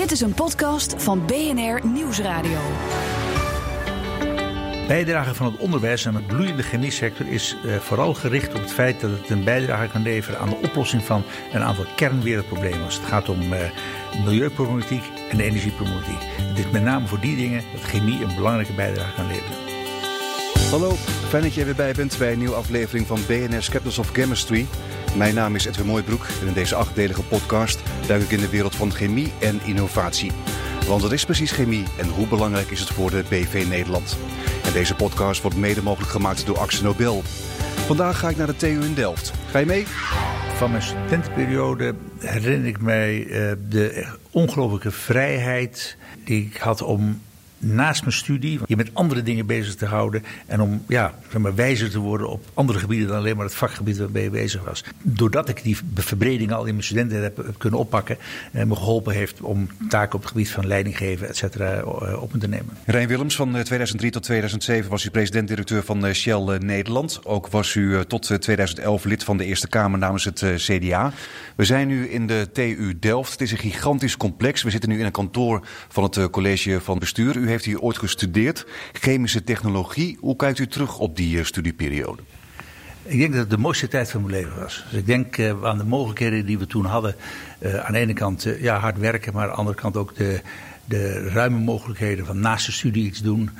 Dit is een podcast van BNR Nieuwsradio. Bijdrage van het onderwijs aan de bloeiende chemiesector is uh, vooral gericht op het feit dat het een bijdrage kan leveren aan de oplossing van een aantal kernwereldproblemen. Als het gaat om uh, milieuproblematiek en energieproblematiek. Het is met name voor die dingen dat chemie een belangrijke bijdrage kan leveren. Hallo, fijn dat je weer bij bent bij een nieuwe aflevering van BNR Captains of Chemistry. Mijn naam is Edwin Mooibroek en in deze achtdelige podcast duik ik in de wereld van chemie en innovatie. Want wat is precies chemie en hoe belangrijk is het voor de BV Nederland? En deze podcast wordt mede mogelijk gemaakt door Axel Nobel. Vandaag ga ik naar de TU in Delft. Ga je mee? Van mijn studentenperiode herinner ik mij uh, de ongelooflijke vrijheid die ik had om naast mijn studie je met andere dingen bezig te houden. En om ja, zeg maar, wijzer te worden op andere gebieden dan alleen maar het vakgebied waarmee je bezig was. Doordat ik die verbreding al in mijn studenten heb, kunnen oppakken. En me geholpen heeft om taken op het gebied van leidinggeven, et cetera, eh, op te nemen. Rijn Willems, van 2003 tot 2007 was u president-directeur van eh, Shell Nederland. Ook was u tot 2011 lid van de Eerste Kamer namens het CDA. We zijn nu in de TU Delft. Het is een gigantisch complex. We zitten nu in een kantoor van het college van bestuur. Heeft hier ooit gestudeerd, chemische technologie. Hoe kijkt u terug op die uh, studieperiode? Ik denk dat het de mooiste tijd van mijn leven was. Dus ik denk uh, aan de mogelijkheden die we toen hadden. Uh, aan de ene kant ja, hard werken, maar aan de andere kant ook de, de ruime mogelijkheden van naast de studie iets doen.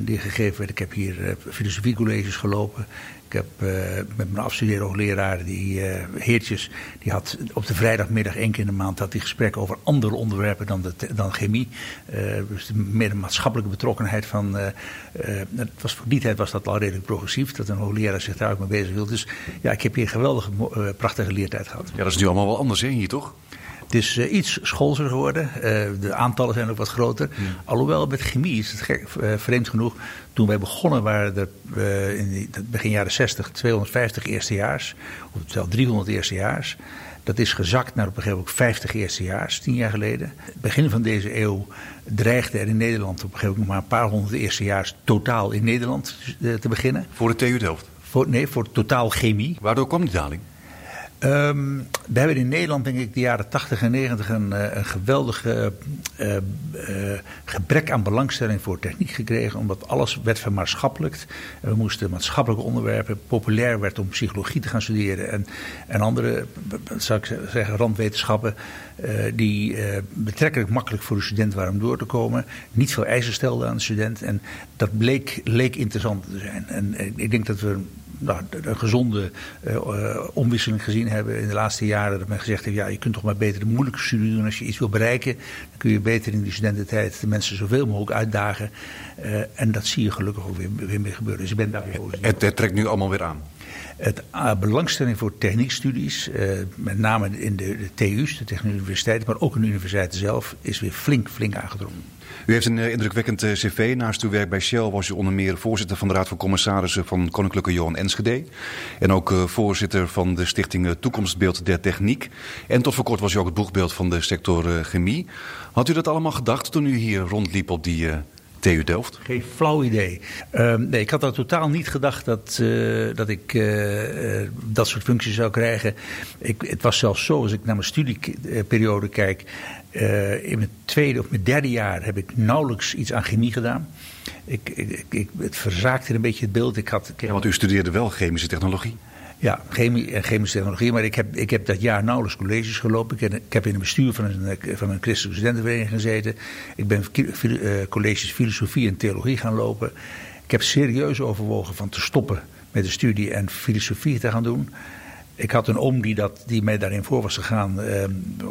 die gegeven werd. Ik heb hier filosofiecolleges gelopen. Ik heb uh, met mijn afstudeerde hoogleraar, die uh, Heertjes, die had op de vrijdagmiddag één keer in de maand had die gesprekken over andere onderwerpen dan, de, dan chemie. Uh, dus meer de maatschappelijke betrokkenheid van. het was, voor die tijd was dat al redelijk progressief, dat een hoogleraar zich daar ook mee bezig wilde. Dus ja, ik heb hier een geweldige, prachtige leertijd gehad. Ja, dat is nu allemaal wel anders hè, hier toch? Het is uh, iets schoolser geworden. Uh, de aantallen zijn ook wat groter. Alhoewel met chemie is het gek, uh, vreemd genoeg. Toen wij begonnen waren er in die, begin jaren 60 250 eerstejaars. Of zelfs 300 eerstejaars. Dat is gezakt naar op een gegeven moment 50 eerstejaars, tien jaar geleden. Begin van deze eeuw dreigde er in Nederland op een gegeven moment maar een paar honderd eerstejaars totaal in Nederland te beginnen. Voor de TU Delft? Voor, nee, voor totaal chemie. Waardoor kwam die daling? Um, we hebben in Nederland, denk ik, de jaren 80 en 90 een, een geweldige uh, uh, gebrek aan belangstelling voor techniek gekregen, omdat alles werd vermaatschappelijkt. We moesten maatschappelijke onderwerpen, populair werd om psychologie te gaan studeren en, en andere, zou ik zeggen, randwetenschappen, die betrekkelijk makkelijk voor de student waren om door te komen. Niet veel eisen stelden aan de student en dat bleek, leek interessant te zijn. En ik denk dat we nou, een gezonde uh, omwisseling gezien hebben in de laatste jaren. Dat men gezegd heeft, ja, je kunt toch maar beter de moeilijke studie doen als je iets wil bereiken. Dan kun je beter in die studententijd de mensen zoveel mogelijk uitdagen. Uh, en dat zie je gelukkig ook weer, weer meer gebeuren. Dus ik ben daar weer positief. Het, het trekt nu allemaal weer aan. Het belangstelling voor techniekstudies, met name in de, de TU's, de Technische Universiteiten, maar ook in de universiteiten zelf, is weer flink, flink aangedrongen. U heeft een uh, indrukwekkend cv. Naast uw werk bij Shell was u onder meer voorzitter van de Raad van Commissarissen van Koninklijke Johan Enschede. En ook voorzitter van de stichting Toekomstbeeld der Techniek. En tot voor kort was u ook het boegbeeld van de sector chemie. Had u dat allemaal gedacht toen u hier rondliep op die TU Delft? Geen flauw idee. Uh, nee, ik had al totaal niet gedacht dat, dat ik dat soort functies zou krijgen. Ik, het was zelfs zo, als ik naar mijn studieperiode kijk. In mijn tweede of mijn derde jaar heb ik nauwelijks iets aan chemie gedaan. Ik, ik, ik, het verzaakte een beetje het beeld. Ik had, ja, want u studeerde wel chemische technologie? Ja, chemie en chemische technologie. Maar ik heb, ik heb dat jaar nauwelijks colleges gelopen. Ik heb, ik heb in het bestuur van een, van een christelijke studentenvereniging gezeten. Ik ben colleges filosofie en theologie gaan lopen. Ik heb serieus overwogen van te stoppen met de studie en filosofie te gaan doen. Ik had een oom die, dat, die mij daarin voor was gegaan. Uh,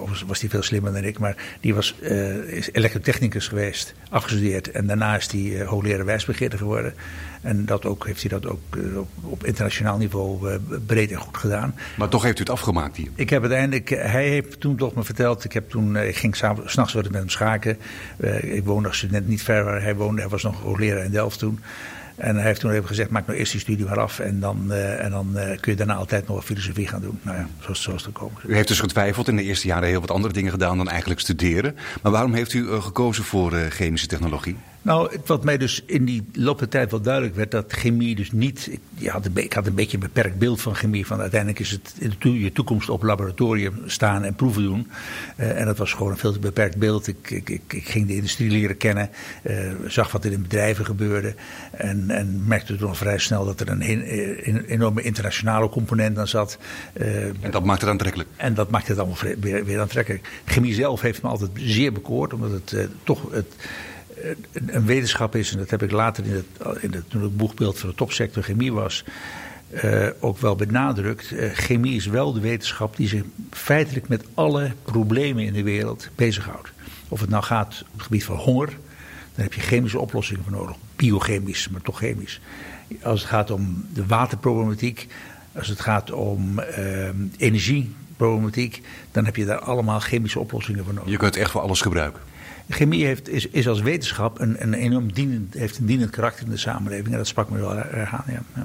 was, was die veel slimmer dan ik. Maar die was uh, is elektrotechnicus geweest, afgestudeerd. En daarna is hij uh, hoogleraar wijsbegeerte geworden. En dat ook, heeft hij dat ook uh, op, op, internationaal niveau breed en goed gedaan. Maar toch heeft u het afgemaakt hier? Ik heb uiteindelijk, hij heeft toen toch me verteld. Ik, heb toen, ik ging s'nachts met hem schaken. ik woonde als student niet ver waar hij woonde. Hij was nog hoogleraar in Delft toen. En hij heeft toen even gezegd, maak nou eerst die studie maar af. En dan, uh, en dan uh, kun je daarna altijd nog filosofie gaan doen. Nou ja, zo, zo is het gekomen. U heeft dus getwijfeld in de eerste jaren heel wat andere dingen gedaan dan eigenlijk studeren. Maar waarom heeft u uh, gekozen voor chemische technologie? Nou, wat mij dus in die loop der tijd wel duidelijk werd, dat chemie dus niet. Ik had, een, ik had een beetje een beperkt beeld van chemie. Van uiteindelijk is het je toekomst op laboratorium staan en proeven doen. Uh, en dat was gewoon een veel te beperkt beeld. Ik, ik, ik, ik ging de industrie leren kennen, uh, zag wat er in bedrijven gebeurde. En, en merkte toen al vrij snel dat er een, een enorme internationale component aan zat. Uh, en dat maakt het aantrekkelijk. En dat maakt het allemaal weer, weer aantrekkelijk. Chemie zelf heeft me altijd zeer bekoord, omdat het toch. Het, een wetenschap is, en dat heb ik later in het, in het, boegbeeld van de topsector chemie was, uh, ook wel benadrukt. Uh, chemie is wel de wetenschap die zich feitelijk met alle problemen in de wereld bezighoudt. Of het nou gaat op het gebied van honger, dan heb je chemische oplossingen voor nodig. Biochemisch, maar toch chemisch. Als het gaat om de waterproblematiek, als het gaat om energieproblematiek, dan heb je daar allemaal chemische oplossingen voor nodig. Je kunt echt voor alles gebruiken. Chemie heeft, is, is als wetenschap een, een enorm dienend, heeft een dienend karakter in de samenleving. En dat sprak me wel erg aan. Ja. ja.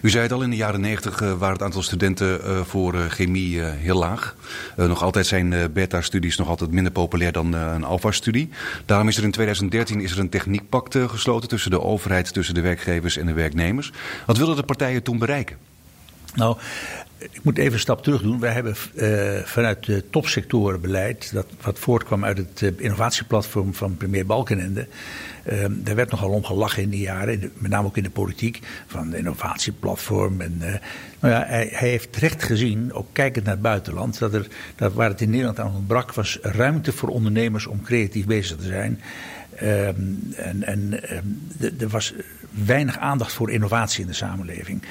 U zei het al, in de jaren 90 uh, waren het aantal studenten uh, voor uh, chemie heel laag. nog altijd zijn beta-studies nog altijd minder populair dan een alpha-studie. Daarom is er in 2013 is er een techniekpact gesloten tussen de overheid, tussen de werkgevers en de werknemers. Wat wilden de partijen toen bereiken? Nou, ik moet even een stap terug doen. Wij hebben uh, vanuit het topsectorenbeleid, dat, wat voortkwam uit het uh, innovatieplatform van premier Balkenende. Uh, daar werd nogal om gelachen in die jaren, met name ook in de politiek, van de innovatieplatform. En, nou ja, hij, heeft terecht gezien, ook kijkend naar het buitenland, dat, er, dat waar het in Nederland aan ontbrak, was ruimte voor ondernemers om creatief bezig te zijn. en en er was weinig aandacht voor innovatie in de samenleving.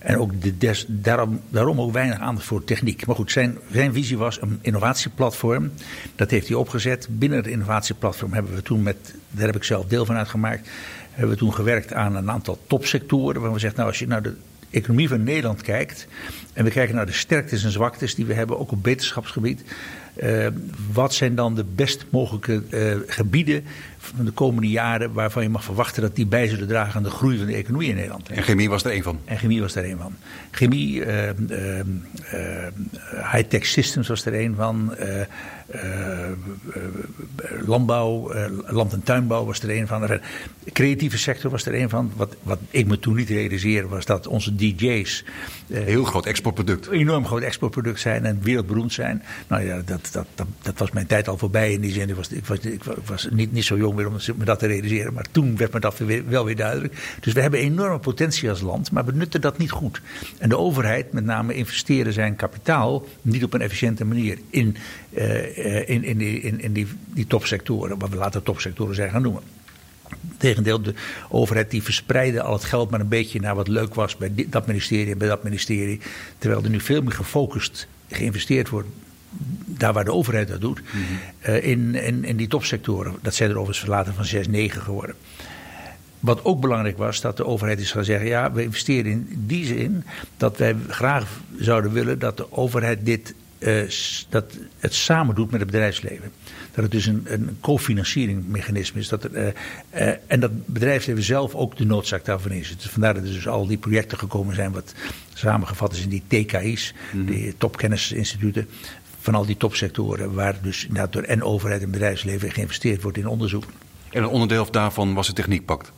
En ook de daarom, daarom ook weinig aandacht voor techniek. Maar goed, zijn, zijn visie was een innovatieplatform. Dat heeft hij opgezet. Binnen het innovatieplatform hebben we toen met, daar heb ik zelf deel van uitgemaakt, hebben we toen gewerkt aan een aantal topsectoren. Waar we zeggen, nou als je naar de economie van Nederland kijkt en we kijken naar de sterktes en zwaktes die we hebben, ook op wetenschapsgebied. Uh, wat zijn dan de best mogelijke uh, gebieden van de komende jaren waarvan je mag verwachten dat die bij zullen dragen aan de groei van de economie in Nederland? En chemie was er één van. En chemie was er één van. Chemie, uh, high-tech systems was er één van. landbouw, land- en tuinbouw was er één van. De creatieve sector was er één van. Wat, wat ik me toen niet realiseerde was dat onze DJ's. Heel groot exportproduct. Enorm groot exportproduct zijn en wereldberoemd zijn. Nou ja, dat, dat, dat, was mijn tijd al voorbij in die zin. Ik was, ik was, ik was niet, niet zo jong meer om me dat te realiseren. Maar toen werd me dat weer, wel weer duidelijk. Dus we hebben enorme potentie als land, maar we nutten dat niet goed. En de overheid, met name investeren zijn kapitaal niet op een efficiënte manier in, uh, in, in, die, in, in die, die topsectoren, wat we later topsectoren zijn gaan noemen. Tegendeel, de overheid die verspreidde al het geld maar een beetje naar wat leuk was bij dat ministerie en bij dat ministerie. Terwijl er nu veel meer gefocust geïnvesteerd wordt daar waar de overheid dat doet, mm -hmm. uh, in, in, in die topsectoren. Dat zijn er overigens later van 6, 9 geworden. Wat ook belangrijk was, dat de overheid is gaan zeggen: ja, we investeren in die zin dat wij graag zouden willen dat de overheid dit, uh, dat het samen doet met het bedrijfsleven. Dat het dus een, een cofinancieringsmechanisme is. Dat er, uh, uh, en dat bedrijfsleven zelf ook de noodzaak daarvan is. Dus vandaar dat er dus al die projecten gekomen zijn, wat samengevat is in die TKI's, mm -hmm. die topkennisinstituten van al die topsectoren, waar dus inderdaad door en overheid en bedrijfsleven geïnvesteerd wordt in onderzoek. En een onderdeel daarvan was het techniekpact?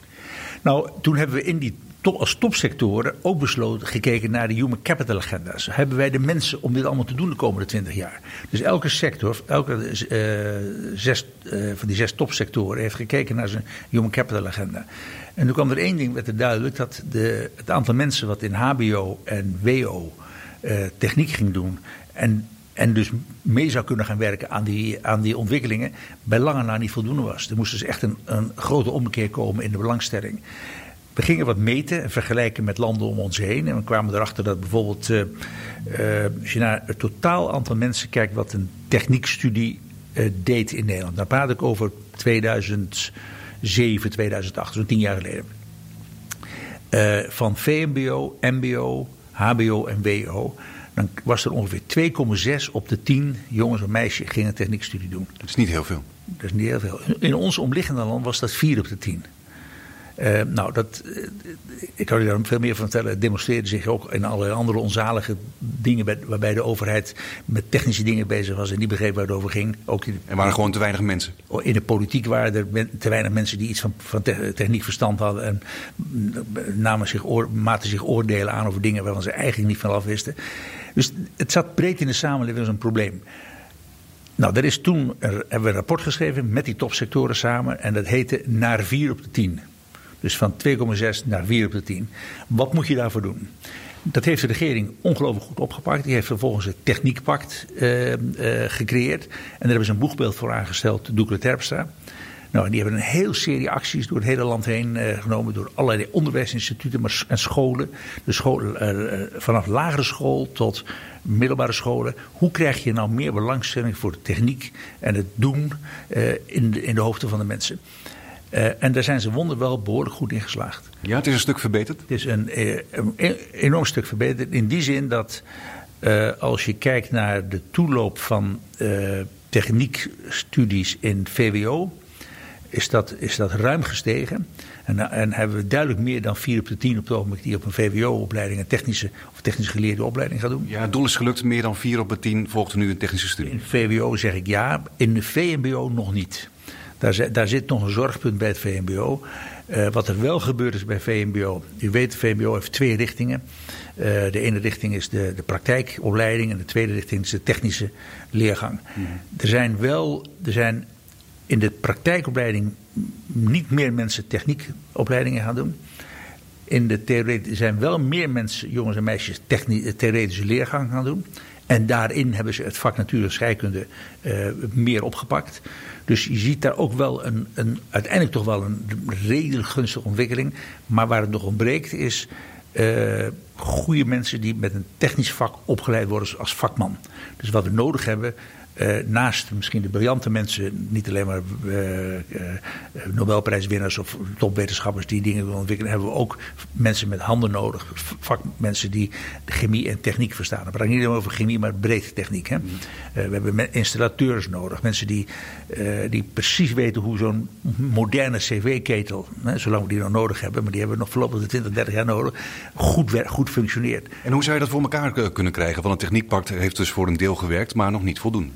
Nou, toen hebben we in die top, als topsectoren ook besloten, gekeken naar de human capital agenda's. Hebben wij de mensen om dit allemaal te doen de komende twintig jaar? Dus elke sector, elke uh, zes, uh, van die zes topsectoren heeft gekeken naar zijn human capital agenda. En toen kwam er één ding werd er duidelijk dat de, het aantal mensen wat in HBO en WO uh, techniek ging doen en en dus mee zou kunnen gaan werken aan die, aan die ontwikkelingen, bij lange na niet voldoende was. Er moest dus echt een, een grote ommekeer komen in de belangstelling. We gingen wat meten en vergelijken met landen om ons heen. En we kwamen erachter dat bijvoorbeeld, uh, uh, als je naar het totaal aantal mensen kijkt wat een techniekstudie uh, deed in Nederland. Dan praat ik over 2007, 2008, zo'n tien jaar geleden. van VMBO, MBO, HBO en WO dan was er ongeveer 2,6 op de 10 jongens of meisjes gingen een techniekstudie doen. Dat is niet heel veel. Dat is niet heel veel. In ons omliggende land was dat 4 op de 10. Uh, nou, dat, ik kan u daar veel meer van vertellen. Het demonstreerde zich ook in allerlei andere onzalige dingen. Bij, waarbij de overheid met technische dingen bezig was en niet begreep waar het over ging. Ook in er waren gewoon te weinig mensen. In de politiek waren er te weinig mensen die iets van, van techniek verstand hadden. En namen zich, oor, maakten zich oordelen aan over dingen waarvan ze eigenlijk niet van af wisten. Dus het zat breed in de samenleving als een probleem. Nou, er is toen er, hebben we een rapport geschreven met die topsectoren samen. En dat heette Naar 4 op de 10. Dus van 2,6 naar 4 op de 10. Wat moet je daarvoor doen? Dat heeft de regering ongelooflijk goed opgepakt. Die heeft vervolgens het Techniekpact uh, uh, gecreëerd. En daar hebben ze een boegbeeld voor aangesteld, Doekle Terpstra. Nou, die hebben een hele serie acties door het hele land heen uh, genomen. Door allerlei onderwijsinstituten maar, en scholen. De school, vanaf lagere school tot middelbare scholen. Hoe krijg je nou meer belangstelling voor de techniek en het doen in, de, in de hoofden van de mensen? Uh, en daar zijn ze wonderwel behoorlijk goed in geslaagd. Ja, het is een stuk verbeterd? Het is een, een enorm stuk verbeterd. In die zin dat uh, als je kijkt naar de toeloop van techniekstudies in VWO, is dat, is dat ruim gestegen. En, en hebben we duidelijk meer dan 4 op de 10 op het ogenblik die op een VWO-opleiding, een technische of technisch geleerde opleiding gaat doen. Ja, het doel is gelukt. Meer dan 4 op de 10 volgt nu een technische studie. In VWO zeg ik ja, in de VMBO nog niet. Daar, daar zit nog een zorgpunt bij het VMBO. Uh, wat er wel gebeurd is bij VMBO. U weet, VMBO heeft twee richtingen. Uh, de ene richting is de, de praktijkopleiding en de tweede richting is de technische leergang. Mm. Er zijn wel, er zijn in de praktijkopleiding niet meer mensen techniekopleidingen gaan doen. In de theorie zijn wel meer mensen, jongens en meisjes, theoretische leergang gaan doen. En daarin hebben ze het vak natuurlijk scheikunde uh, meer opgepakt. Dus je ziet daar ook wel een, een, uiteindelijk toch wel een redelijk gunstige ontwikkeling. Maar waar het nog ontbreekt is uh, goede mensen die met een technisch vak opgeleid worden als vakman. Dus wat we nodig hebben uh, naast misschien de briljante mensen, niet alleen maar uh, uh, Nobelprijswinnaars of topwetenschappers die dingen willen ontwikkelen, hebben we ook mensen met handen nodig. Vakmensen die chemie en techniek verstaan. Het praat niet alleen over chemie, maar breed techniek. Hè? Mm-hmm. we hebben installateurs nodig. Mensen die, die precies weten hoe zo'n moderne cv-ketel, zolang we die nog nodig hebben, maar die hebben we nog voorlopig de 20, 30 jaar nodig, goed, goed functioneert. En hoe zou je dat voor elkaar kunnen krijgen? Want het techniekpact heeft dus voor een deel gewerkt, maar nog niet voldoende.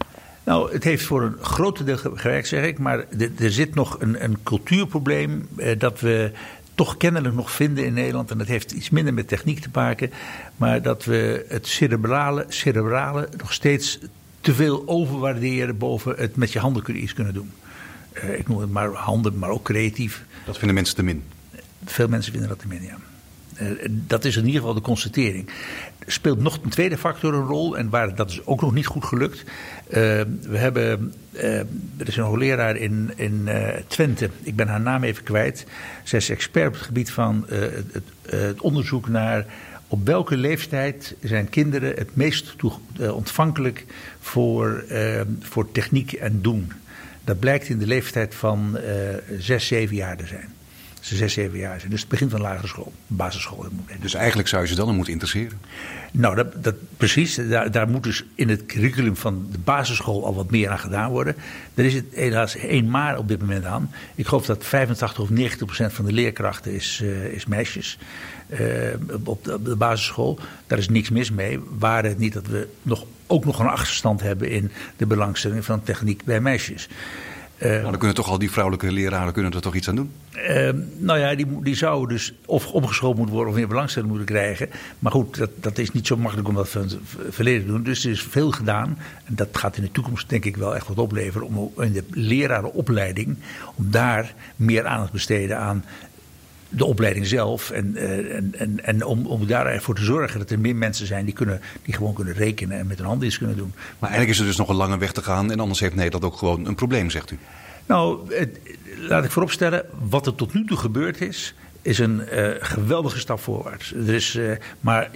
Nou, het heeft voor een groot deel gewerkt, zeg ik. Maar er zit nog een, een cultuurprobleem eh, dat we toch kennelijk nog vinden in Nederland. En dat heeft iets minder met techniek te maken. Maar dat we het cerebrale, cerebrale nog steeds te veel overwaarderen boven het met je handen iets kunnen doen. Uh, ik noem het maar handen, maar ook creatief. Dat vinden mensen te min? Veel mensen vinden dat te min, ja. Uh, dat is in ieder geval de constatering speelt nog een tweede factor een rol. En waar, dat is ook nog niet goed gelukt. Uh, we hebben, uh, er is een hoogleraar in, in Twente. Ik ben haar naam even kwijt. Zij is expert op het gebied van het, het, onderzoek naar op welke leeftijd zijn kinderen het meest ontvankelijk voor, voor techniek en doen. Dat blijkt in de leeftijd van zes, zeven jaar te zijn ze zes, zeven jaar zijn. Dus het begin van lagere school, basisschool. Dus eigenlijk zou je ze dan moeten interesseren? Nou, dat, dat precies. Daar, daar, moet dus in het curriculum van de basisschool al wat meer aan gedaan worden. Er is het helaas één maar op dit moment aan. Ik geloof dat 85 of 90 procent van de leerkrachten is, uh, is meisjes. Uh, op, de, op, de, basisschool. Daar is niks mis mee. Waar het niet dat we nog, ook nog een achterstand hebben in de belangstelling van techniek bij meisjes. Maar dan kunnen toch al die vrouwelijke leraren kunnen er toch iets aan doen? Uh, nou ja, die, die zouden dus of opgeschoold moeten worden of meer belangstelling moeten krijgen. Maar goed, dat, dat is niet zo makkelijk om dat van het verleden te doen. Dus er is veel gedaan. En dat gaat in de toekomst denk ik wel echt wat opleveren. Om in de lerarenopleiding, om daar meer aandacht te besteden aan de opleiding zelf. En, en, en, en om, om daar ervoor te zorgen dat er meer mensen zijn die, kunnen, die gewoon kunnen rekenen en met hun handen iets kunnen doen. Maar eigenlijk is er dus nog een lange weg te gaan. En anders heeft Nederland ook gewoon een probleem, zegt u. Nou, het, laat ik vooropstellen, wat er tot nu toe gebeurd is, is een uh, geweldige stap voorwaarts. Uh, maar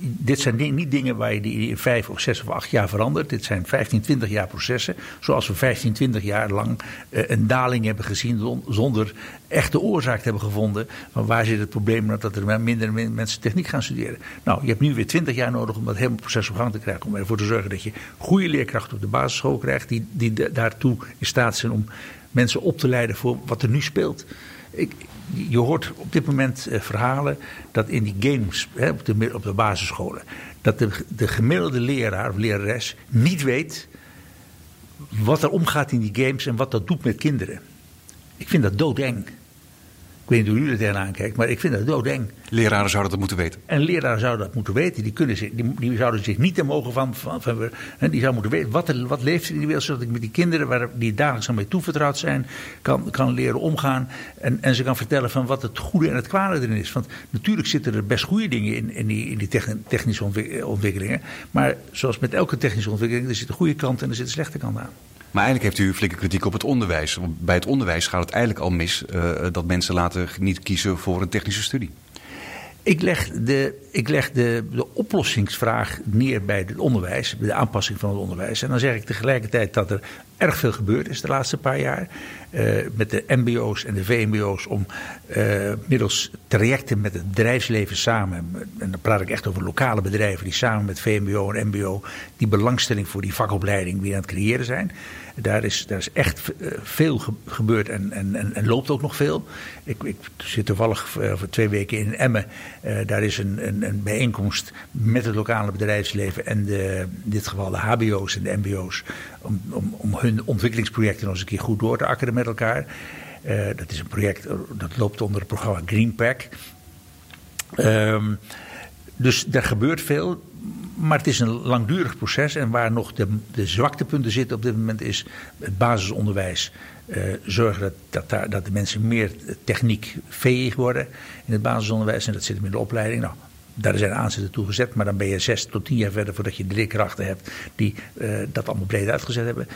dit zijn niet dingen waar je die in vijf of zes of acht jaar verandert. Dit zijn 15, 20 jaar processen. Zoals we 15, 20 jaar lang uh, een daling hebben gezien zonder echte oorzaak te hebben gevonden. Van waar zit het probleem dat er minder mensen techniek gaan studeren. Nou, je hebt nu weer 20 jaar nodig om dat hele proces op gang te krijgen. Om ervoor te zorgen dat je goede leerkrachten op de basisschool krijgt. Die, die daartoe in staat zijn om mensen op te leiden voor wat er nu speelt. Ik, je hoort op dit moment eh, verhalen dat in die games hè, op, de, op de basisscholen, dat de, de gemiddelde leraar of lerares niet weet wat er omgaat in die games en wat dat doet met kinderen. Ik vind dat doodeng. Ik weet niet hoe jullie er tegenaan kijken, maar ik vind dat doodeng. Leraren zouden dat moeten weten. En leraren zouden dat moeten weten. Die, kunnen zich, die, die zouden zich niet te mogen van. van, van die zouden moeten weten wat, er, wat leeft er in die wereld. Zodat ik met die kinderen waar, die dagelijks aan mij toevertrouwd zijn. Kan, kan leren omgaan. En, en ze kan vertellen van wat het goede en het kwade erin is. Want natuurlijk zitten er best goede dingen in, in die, in die technische ontwikkelingen. Maar zoals met elke technische ontwikkeling. Er zitten goede kanten en er zitten slechte kanten aan. Maar eigenlijk heeft u flinke kritiek op het onderwijs. Bij het onderwijs gaat het eigenlijk al mis uh, dat mensen laten niet kiezen voor een technische studie. Ik leg, de, ik leg de, de oplossingsvraag neer bij het onderwijs, bij de aanpassing van het onderwijs. En dan zeg ik tegelijkertijd dat er erg veel gebeurd is de laatste paar jaar. Uh, met de MBO's en de VMBO's om uh, middels trajecten met het bedrijfsleven samen. En dan praat ik echt over lokale bedrijven die samen met VMBO en MBO die belangstelling voor die vakopleiding weer aan het creëren zijn. Daar is, daar is echt eh, veel gebeurd en, en, en, loopt ook nog veel. Ik, ik zit toevallig eh, voor twee weken in Emmen. Uh, daar is een, een, een, bijeenkomst met het lokale bedrijfsleven en de, in dit geval de HBO's en de MBO's. Om, om, om hun ontwikkelingsprojecten nog eens een keer goed door te akkeren met elkaar. Dat is een project dat loopt onder het programma Greenpack. Um, dus er gebeurt veel. Maar het is een langdurig proces en waar nog de, de zwaktepunten zitten op dit moment is het basisonderwijs. Uh, zorgen dat, dat, dat de mensen meer techniek veeg worden in het basisonderwijs. En dat zit hem in de opleiding. Nou, daar zijn aanzetten toe gezet, maar dan ben je zes tot tien jaar verder voordat je de leerkrachten hebt die uh, dat allemaal breed uitgezet hebben.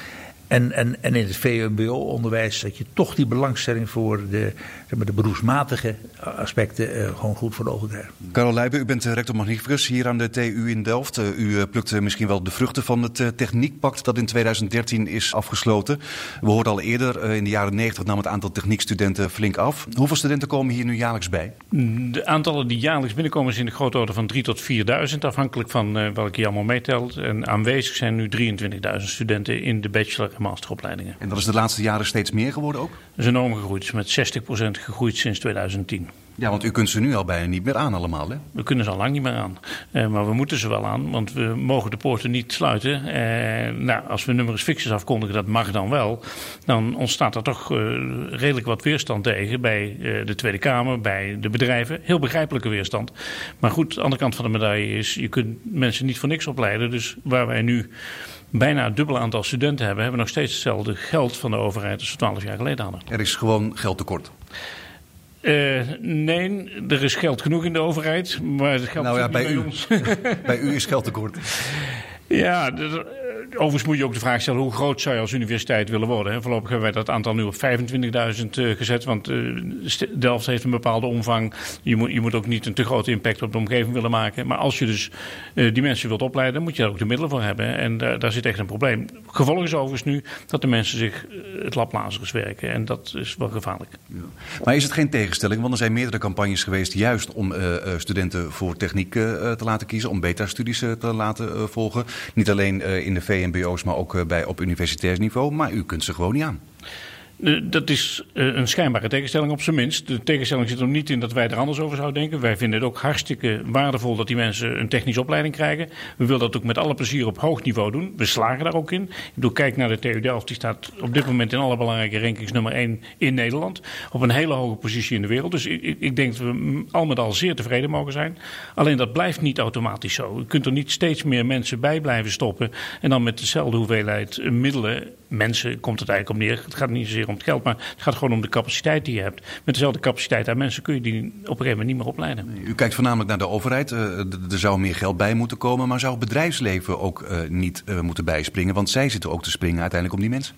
En, en, en in het VMBO-onderwijs dat je toch die belangstelling voor de, zeg maar, de beroepsmatige aspecten uh, gewoon goed voor ogen krijgt. Karel Leijben, u bent rector magnificus hier aan de TU in Delft. Uh, u plukt misschien wel de vruchten van het techniekpact dat in 2013 is afgesloten. We hoorden al eerder, in de jaren 90 nam het aantal techniekstudenten flink af. Hoeveel studenten komen hier nu jaarlijks bij? De aantallen die jaarlijks binnenkomen zijn in de grootorde van 3 tot 4.000, afhankelijk van welke je allemaal meetelt. En aanwezig zijn nu 23.000 studenten in de bachelor masteropleidingen. En dat is de laatste jaren steeds meer geworden ook? Dat is enorm gegroeid. met 60% gegroeid sinds 2010. Ja, want u kunt ze nu al bijna niet meer aan allemaal, hè? We kunnen ze al lang niet meer aan. Eh, maar we moeten ze wel aan, want we mogen de poorten niet sluiten. Eh, nou, als we nummers fixes afkondigen, dat mag dan wel. Dan ontstaat er toch uh, redelijk wat weerstand tegen bij uh, de Tweede Kamer, bij de bedrijven. Heel begrijpelijke weerstand. Maar goed, de andere kant van de medaille is, je kunt mensen niet voor niks opleiden. Dus waar wij nu bijna het dubbele aantal studenten hebben, hebben we nog steeds hetzelfde geld van de overheid als we twaalf jaar geleden hadden. Er is gewoon geldtekort. Uh, nee, er is geld genoeg in de overheid, maar het geld nou ja, bij, bij u. ons. bij u is geld tekort. Ja, overigens moet je ook de vraag stellen: hoe groot zou je als universiteit willen worden? Hè? Voorlopig hebben wij dat aantal nu op 25.000 uh, gezet, want uh, Delft heeft een bepaalde omvang. Je moet, je moet ook niet een te grote impact op de omgeving willen maken. Maar als je dus uh, die mensen wilt opleiden, moet je daar ook de middelen voor hebben. En daar zit echt een probleem. Gevolg is overigens nu dat de mensen zich het laplazerus werken. En dat is wel gevaarlijk. Maar is het geen tegenstelling? Want er zijn meerdere campagnes geweest juist om studenten voor techniek te laten kiezen, om beta-studies te laten volgen. Niet alleen in de VMBO's, maar ook bij, op universitair niveau. Maar u kunt ze gewoon niet aan. Dat is een schijnbare tegenstelling op zijn minst. De tegenstelling zit er niet in dat wij er anders over zouden denken. Wij vinden het ook hartstikke waardevol dat die mensen een technische opleiding krijgen. We willen dat ook met alle plezier op hoog niveau doen. We slagen daar ook in. Ik bedoel, kijk naar de TU Delft. Die staat op dit moment in alle belangrijke rankings nummer 1 in Nederland. Op een hele hoge positie in de wereld. Dus ik, ik denk dat we al met al zeer tevreden mogen zijn. Alleen dat blijft niet automatisch zo. Je kunt er niet steeds meer mensen bij blijven stoppen. En dan met dezelfde hoeveelheid middelen mensen komt het eigenlijk om neer. Het gaat niet zozeer om het geld, maar het gaat gewoon om de capaciteit die je hebt. Met dezelfde capaciteit aan mensen kun je die op een gegeven moment niet meer opleiden. U kijkt voornamelijk naar de overheid. Uh, er zou meer geld bij moeten komen, maar zou het bedrijfsleven ook uh, niet uh, moeten bijspringen? Want zij zitten ook te springen uiteindelijk om die mensen.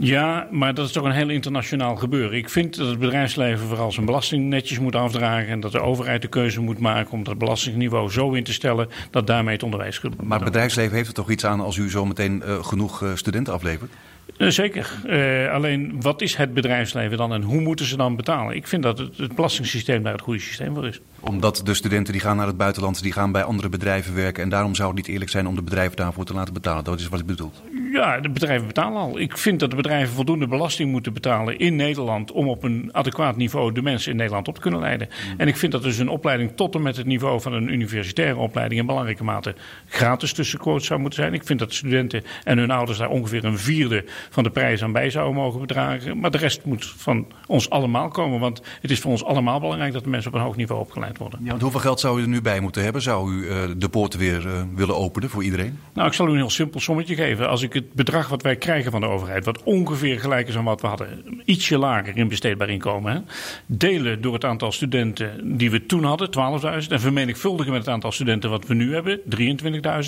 Ja, maar dat is toch een heel internationaal gebeuren. Ik vind dat het bedrijfsleven vooral zijn belasting netjes moet afdragen. En dat de overheid de keuze moet maken om dat belastingniveau zo in te stellen dat daarmee het onderwijs goed Maar het bedrijfsleven heeft er toch iets aan als u zo meteen uh, genoeg uh, studenten aflevert? Uh, zeker. Uh, alleen wat is het bedrijfsleven dan en hoe moeten ze dan betalen? Ik vind dat het, het belastingssysteem daar het goede systeem voor is. Omdat de studenten die gaan naar het buitenland, die gaan bij andere bedrijven werken. En daarom zou het niet eerlijk zijn om de bedrijven daarvoor te laten betalen. Dat is wat ik bedoel. Ja, de bedrijven betalen al. Ik vind dat de bedrijven voldoende belasting moeten betalen in Nederland om op een adequaat niveau de mensen in Nederland op te kunnen leiden. Mm. En ik vind dat dus een opleiding tot en met het niveau van een universitaire opleiding in belangrijke mate gratis tussen quotes zou moeten zijn. Ik vind dat studenten en hun ouders daar ongeveer een vierde van de prijs aan bij zouden mogen bedragen. Maar de rest moet van ons allemaal komen, want het is voor ons allemaal belangrijk dat de mensen op een hoog niveau opgeleid worden. Ja, want hoeveel geld zou u er nu bij moeten hebben? Zou u uh, de poorten weer uh, willen openen voor iedereen? Nou, ik zal u een heel simpel sommetje geven. Als ik het bedrag wat wij krijgen van de overheid, wat ongeveer gelijk is aan wat we hadden, ietsje lager in besteedbaar inkomen, hè, delen door het aantal studenten die we toen hadden, 12.000, en vermenigvuldigen met het aantal studenten wat we nu hebben,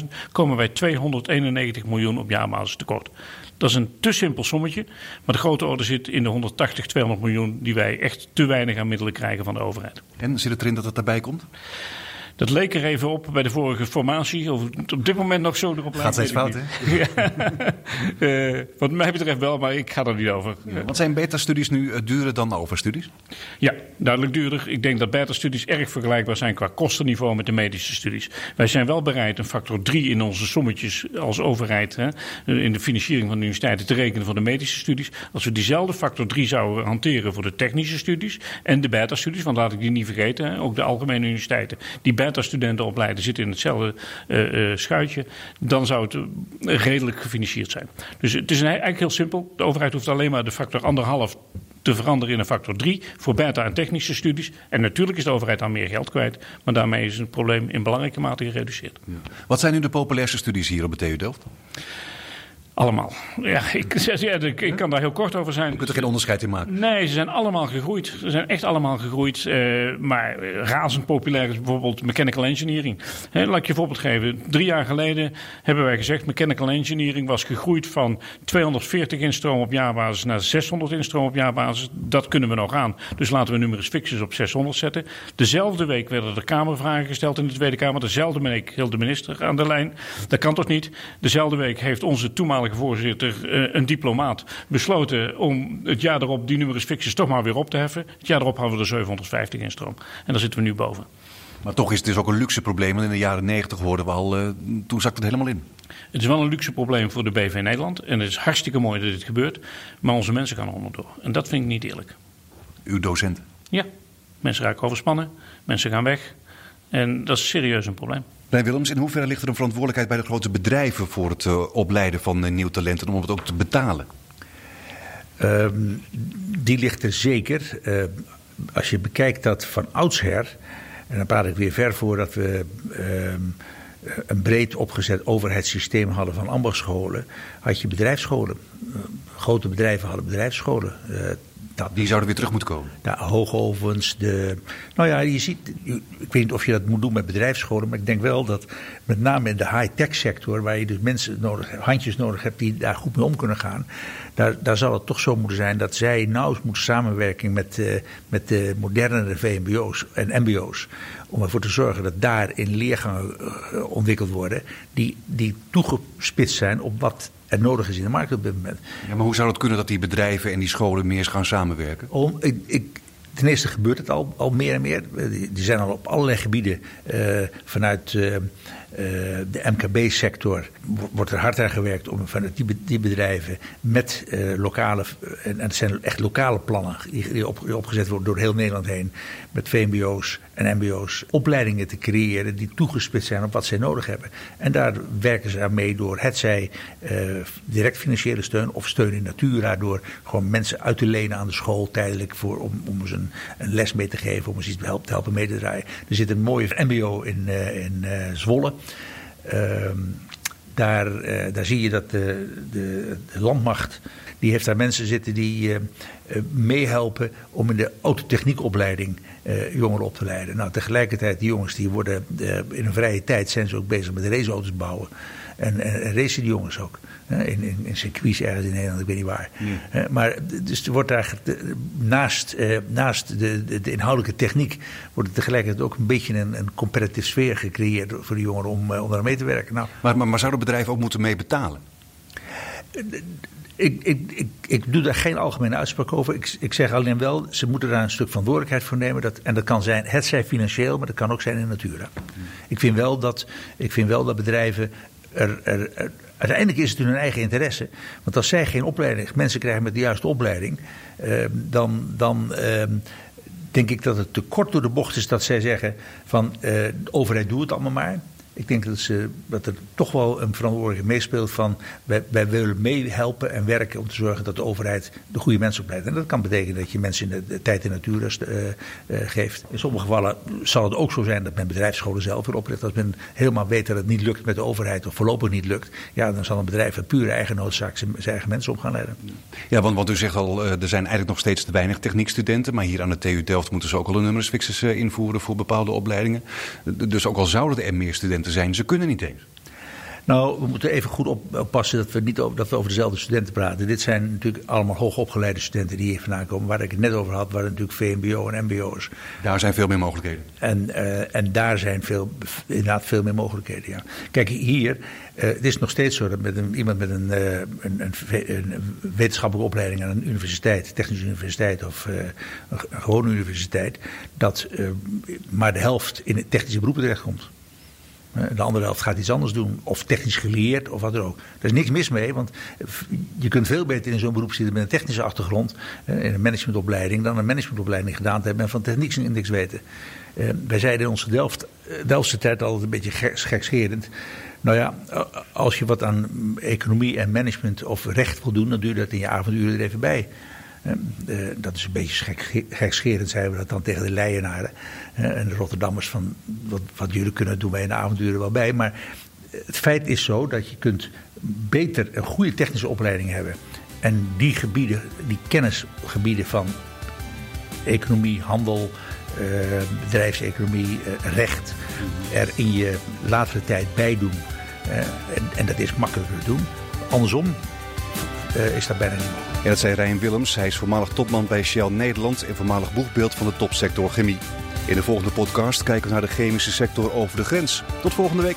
23.000, komen wij 291 miljoen op jaarbasis tekort. Dat is een te simpel sommetje. Maar de grote orde zit in de 180, 200 miljoen die wij echt te weinig aan middelen krijgen van de overheid. En zit het erin dat het daarbij komt? Dat leek er even op bij de vorige formatie. Of het op dit moment nog zo erop lijkt. Gaat steeds fout, hè? uh, wat mij betreft wel, maar ik ga er niet over. Ja, wat zijn beta-studies nu eh, duurder dan overstudies? Ja, duidelijk duurder. Ik denk dat beta-studies erg vergelijkbaar zijn qua kostenniveau met de medische studies. Wij zijn wel bereid een factor 3 in onze sommetjes als overheid, hè, in de financiering van de universiteiten, te rekenen voor de medische studies. Als we diezelfde factor 3 zouden hanteren voor de technische studies en de beta-studies, want laat ik die niet vergeten, hè, ook de algemene universiteiten, die beta-studenten opleiden zitten in hetzelfde uh, schuitje, dan zou het redelijk gefinancierd zijn. Dus het is eigenlijk heel simpel. De overheid hoeft alleen maar de factor anderhalf te veranderen in een factor 3 voor beta- en technische studies. En natuurlijk is de overheid dan meer geld kwijt, maar daarmee is het probleem in belangrijke mate gereduceerd. Wat zijn nu de populairste studies hier op de TU Delft? Allemaal. Ja, ik, ja, ik, ik, kan daar heel kort over zijn. Je kunt er geen onderscheid in maken? Nee, ze zijn allemaal gegroeid. Ze zijn echt allemaal gegroeid. Uh, maar razend populair is bijvoorbeeld mechanical engineering. He, laat ik je een voorbeeld geven. Drie jaar geleden hebben wij gezegd... mechanical engineering was gegroeid van 240 instroom op jaarbasis... naar 600 instroom op jaarbasis. Dat kunnen we nog aan. Dus laten we numerus fixus op 600 zetten. Dezelfde week werden er Kamervragen gesteld in de Tweede Kamer. Dezelfde week hield de minister aan de lijn. Dat kan toch niet? Dezelfde week heeft onze toenmalige voorzitter, uh, een diplomaat, besloten om het jaar erop die numerus fixus toch maar weer op te heffen. Het jaar erop hadden we er 750 in stroom. En daar zitten we nu boven. Maar toch is het dus ook een luxe probleem. Want in de jaren 90 hoorden we al, uh, toen zakt het helemaal in. Het is wel een luxe probleem voor de BV Nederland. En het is hartstikke mooi dat dit gebeurt. Maar onze mensen gaan er onderdoor. En dat vind ik niet eerlijk. Uw docenten? Ja. Mensen raken overspannen. Mensen gaan weg. En dat is serieus een probleem. Bij Willems, in hoeverre ligt er een verantwoordelijkheid bij de grote bedrijven voor het uh, opleiden van uh, nieuw talent en om het ook te betalen? Um, die ligt er zeker. Uh, als je bekijkt dat van oudsher, en dan praat ik weer ver voor dat we ehm, een breed opgezet overheidssysteem hadden van ambachtscholen, had je bedrijfsscholen. grote bedrijven hadden bedrijfsscholen. Dat, die zouden weer terug moeten komen. Hoogovens, de. Nou ja, je ziet. Ik weet niet of je dat moet doen met bedrijfsscholen. Maar ik denk wel dat met name in de high-tech sector. waar je dus mensen nodig handjes nodig hebt die daar goed mee om kunnen gaan. Daar, daar zal het toch zo moeten zijn dat zij nauwelijks moeten samenwerken met, uh, met de modernere VMBO's en MBO's. Om ervoor te zorgen dat daarin leergangen uh, ontwikkeld worden. die, die toegespitst zijn op wat er nodig is in de markt op dit moment. Ja, maar hoe zou het kunnen dat die bedrijven en die scholen meer gaan samenwerken? Om, ik, ik, ten eerste gebeurt het al, al meer en meer. Die, zijn al op allerlei gebieden uh, vanuit uh, de MKB-sector wordt er hard aan gewerkt om vanuit die, bedrijven met lokale, en, en het zijn echt lokale plannen die op, opgezet worden door heel Nederland heen, met VMBO's en MBO's, opleidingen te creëren die toegespitst zijn op wat zij nodig hebben. En daar werken ze aan mee door het zij direct financiële steun of steun in natura, door gewoon mensen uit te lenen aan de school tijdelijk voor, om, om ze een, les mee te geven, om ze iets te helpen, te helpen mee te draaien. Er zit een mooie MBO in, in Zwolle. Uh, daar, uh, daar zie je dat de, de, landmacht, die heeft daar mensen zitten die meehelpen om in de autotechniekopleiding jongeren op te leiden. Nou, tegelijkertijd, die jongens die worden in een vrije tijd zijn ze ook bezig met raceauto's bouwen. En, en, en racen die jongens ook. In, in, in circuits ergens in Nederland, ik weet niet waar. Maar dus er wordt daar naast, eh, naast de, de, de, inhoudelijke techniek... wordt er tegelijkertijd ook een beetje een, een competitive sfeer gecreëerd... voor de jongeren om, om daar mee te werken. Nou, maar, maar, maar zouden bedrijven ook moeten mee betalen? Ik, ik, ik, ik, doe daar geen algemene uitspraak over. Ik, ik, zeg alleen wel, ze moeten daar een stuk verantwoordelijkheid voor nemen. Dat, en dat kan zijn, het zij financieel, maar dat kan ook zijn in natura. Ik vind wel dat, ik vind wel dat bedrijven er, er, er uiteindelijk is het hun eigen interesse. Want als zij geen opleiding, mensen krijgen met de juiste opleiding, uh, dan, dan uh, denk ik dat het te kort door de bocht is dat zij zeggen van uh, de overheid doet het allemaal maar. Ik denk dat, ze, dat er toch wel een verantwoordelijkheid meespeelt van wij, willen meehelpen en werken om te zorgen dat de overheid de goede mensen opleidt. En dat kan betekenen dat je mensen in de, tijd en natuurrust uh, uh, geeft. In sommige gevallen zal het ook zo zijn dat men bedrijfsscholen zelf weer opricht. Als men helemaal weet dat het niet lukt met de overheid of voorlopig niet lukt, ja, dan zal een bedrijf een pure eigen noodzaak zijn, zijn eigen mensen op gaan leiden. Ja, want, want u zegt al, er zijn eigenlijk nog steeds te weinig techniekstudenten, maar hier aan de TU Delft moeten ze ook al een nummersfixes invoeren voor bepaalde opleidingen. Dus ook al zouden er meer studenten zijn. Ze kunnen niet eens. Nou, we moeten even goed oppassen dat we niet over, dat we over dezelfde studenten praten. Dit zijn natuurlijk allemaal hoogopgeleide studenten die hier vandaan komen. Waar ik het net over had, waren natuurlijk VMBO en MBO's. Daar zijn veel meer mogelijkheden. En, uh, en daar zijn veel, inderdaad veel meer mogelijkheden, ja. Kijk, hier, uh, het is nog steeds zo dat met een, iemand met een, uh, een, een, wetenschappelijke opleiding aan een universiteit, technische universiteit of een gewone universiteit, dat maar de helft in technische beroepen terechtkomt. De andere helft gaat iets anders doen. Of technisch geleerd of wat dan ook. Er is niks mis mee, want je kunt veel beter in zo'n beroep zitten met een technische achtergrond. In een managementopleiding dan een managementopleiding gedaan te hebben en van techniek niks weten. Wij zeiden in onze Delft, Delftse tijd altijd een beetje gekscherend. Nou ja, als je wat aan economie en management of recht wil doen, dan je dat in je avonduren er even bij. Uh, dat is een beetje gek, gekscherend, zeiden we dat dan tegen de Leienaren uh, en de Rotterdammers. Van wat, wat, jullie kunnen doen wij in de avonturen wel bij. Maar het feit is zo dat je kunt beter een goede technische opleiding hebben. En die gebieden, die kennisgebieden van economie, handel, bedrijfseconomie, recht, er in je latere tijd bij doen. En, en, dat is makkelijker doen. Andersom is dat bijna niet mogelijk. Ja, dat zei Rijn Willems. Hij is voormalig topman bij Shell Nederland en voormalig boegbeeld van de topsector chemie. In de volgende podcast kijken we naar de chemische sector over de grens. Tot volgende week.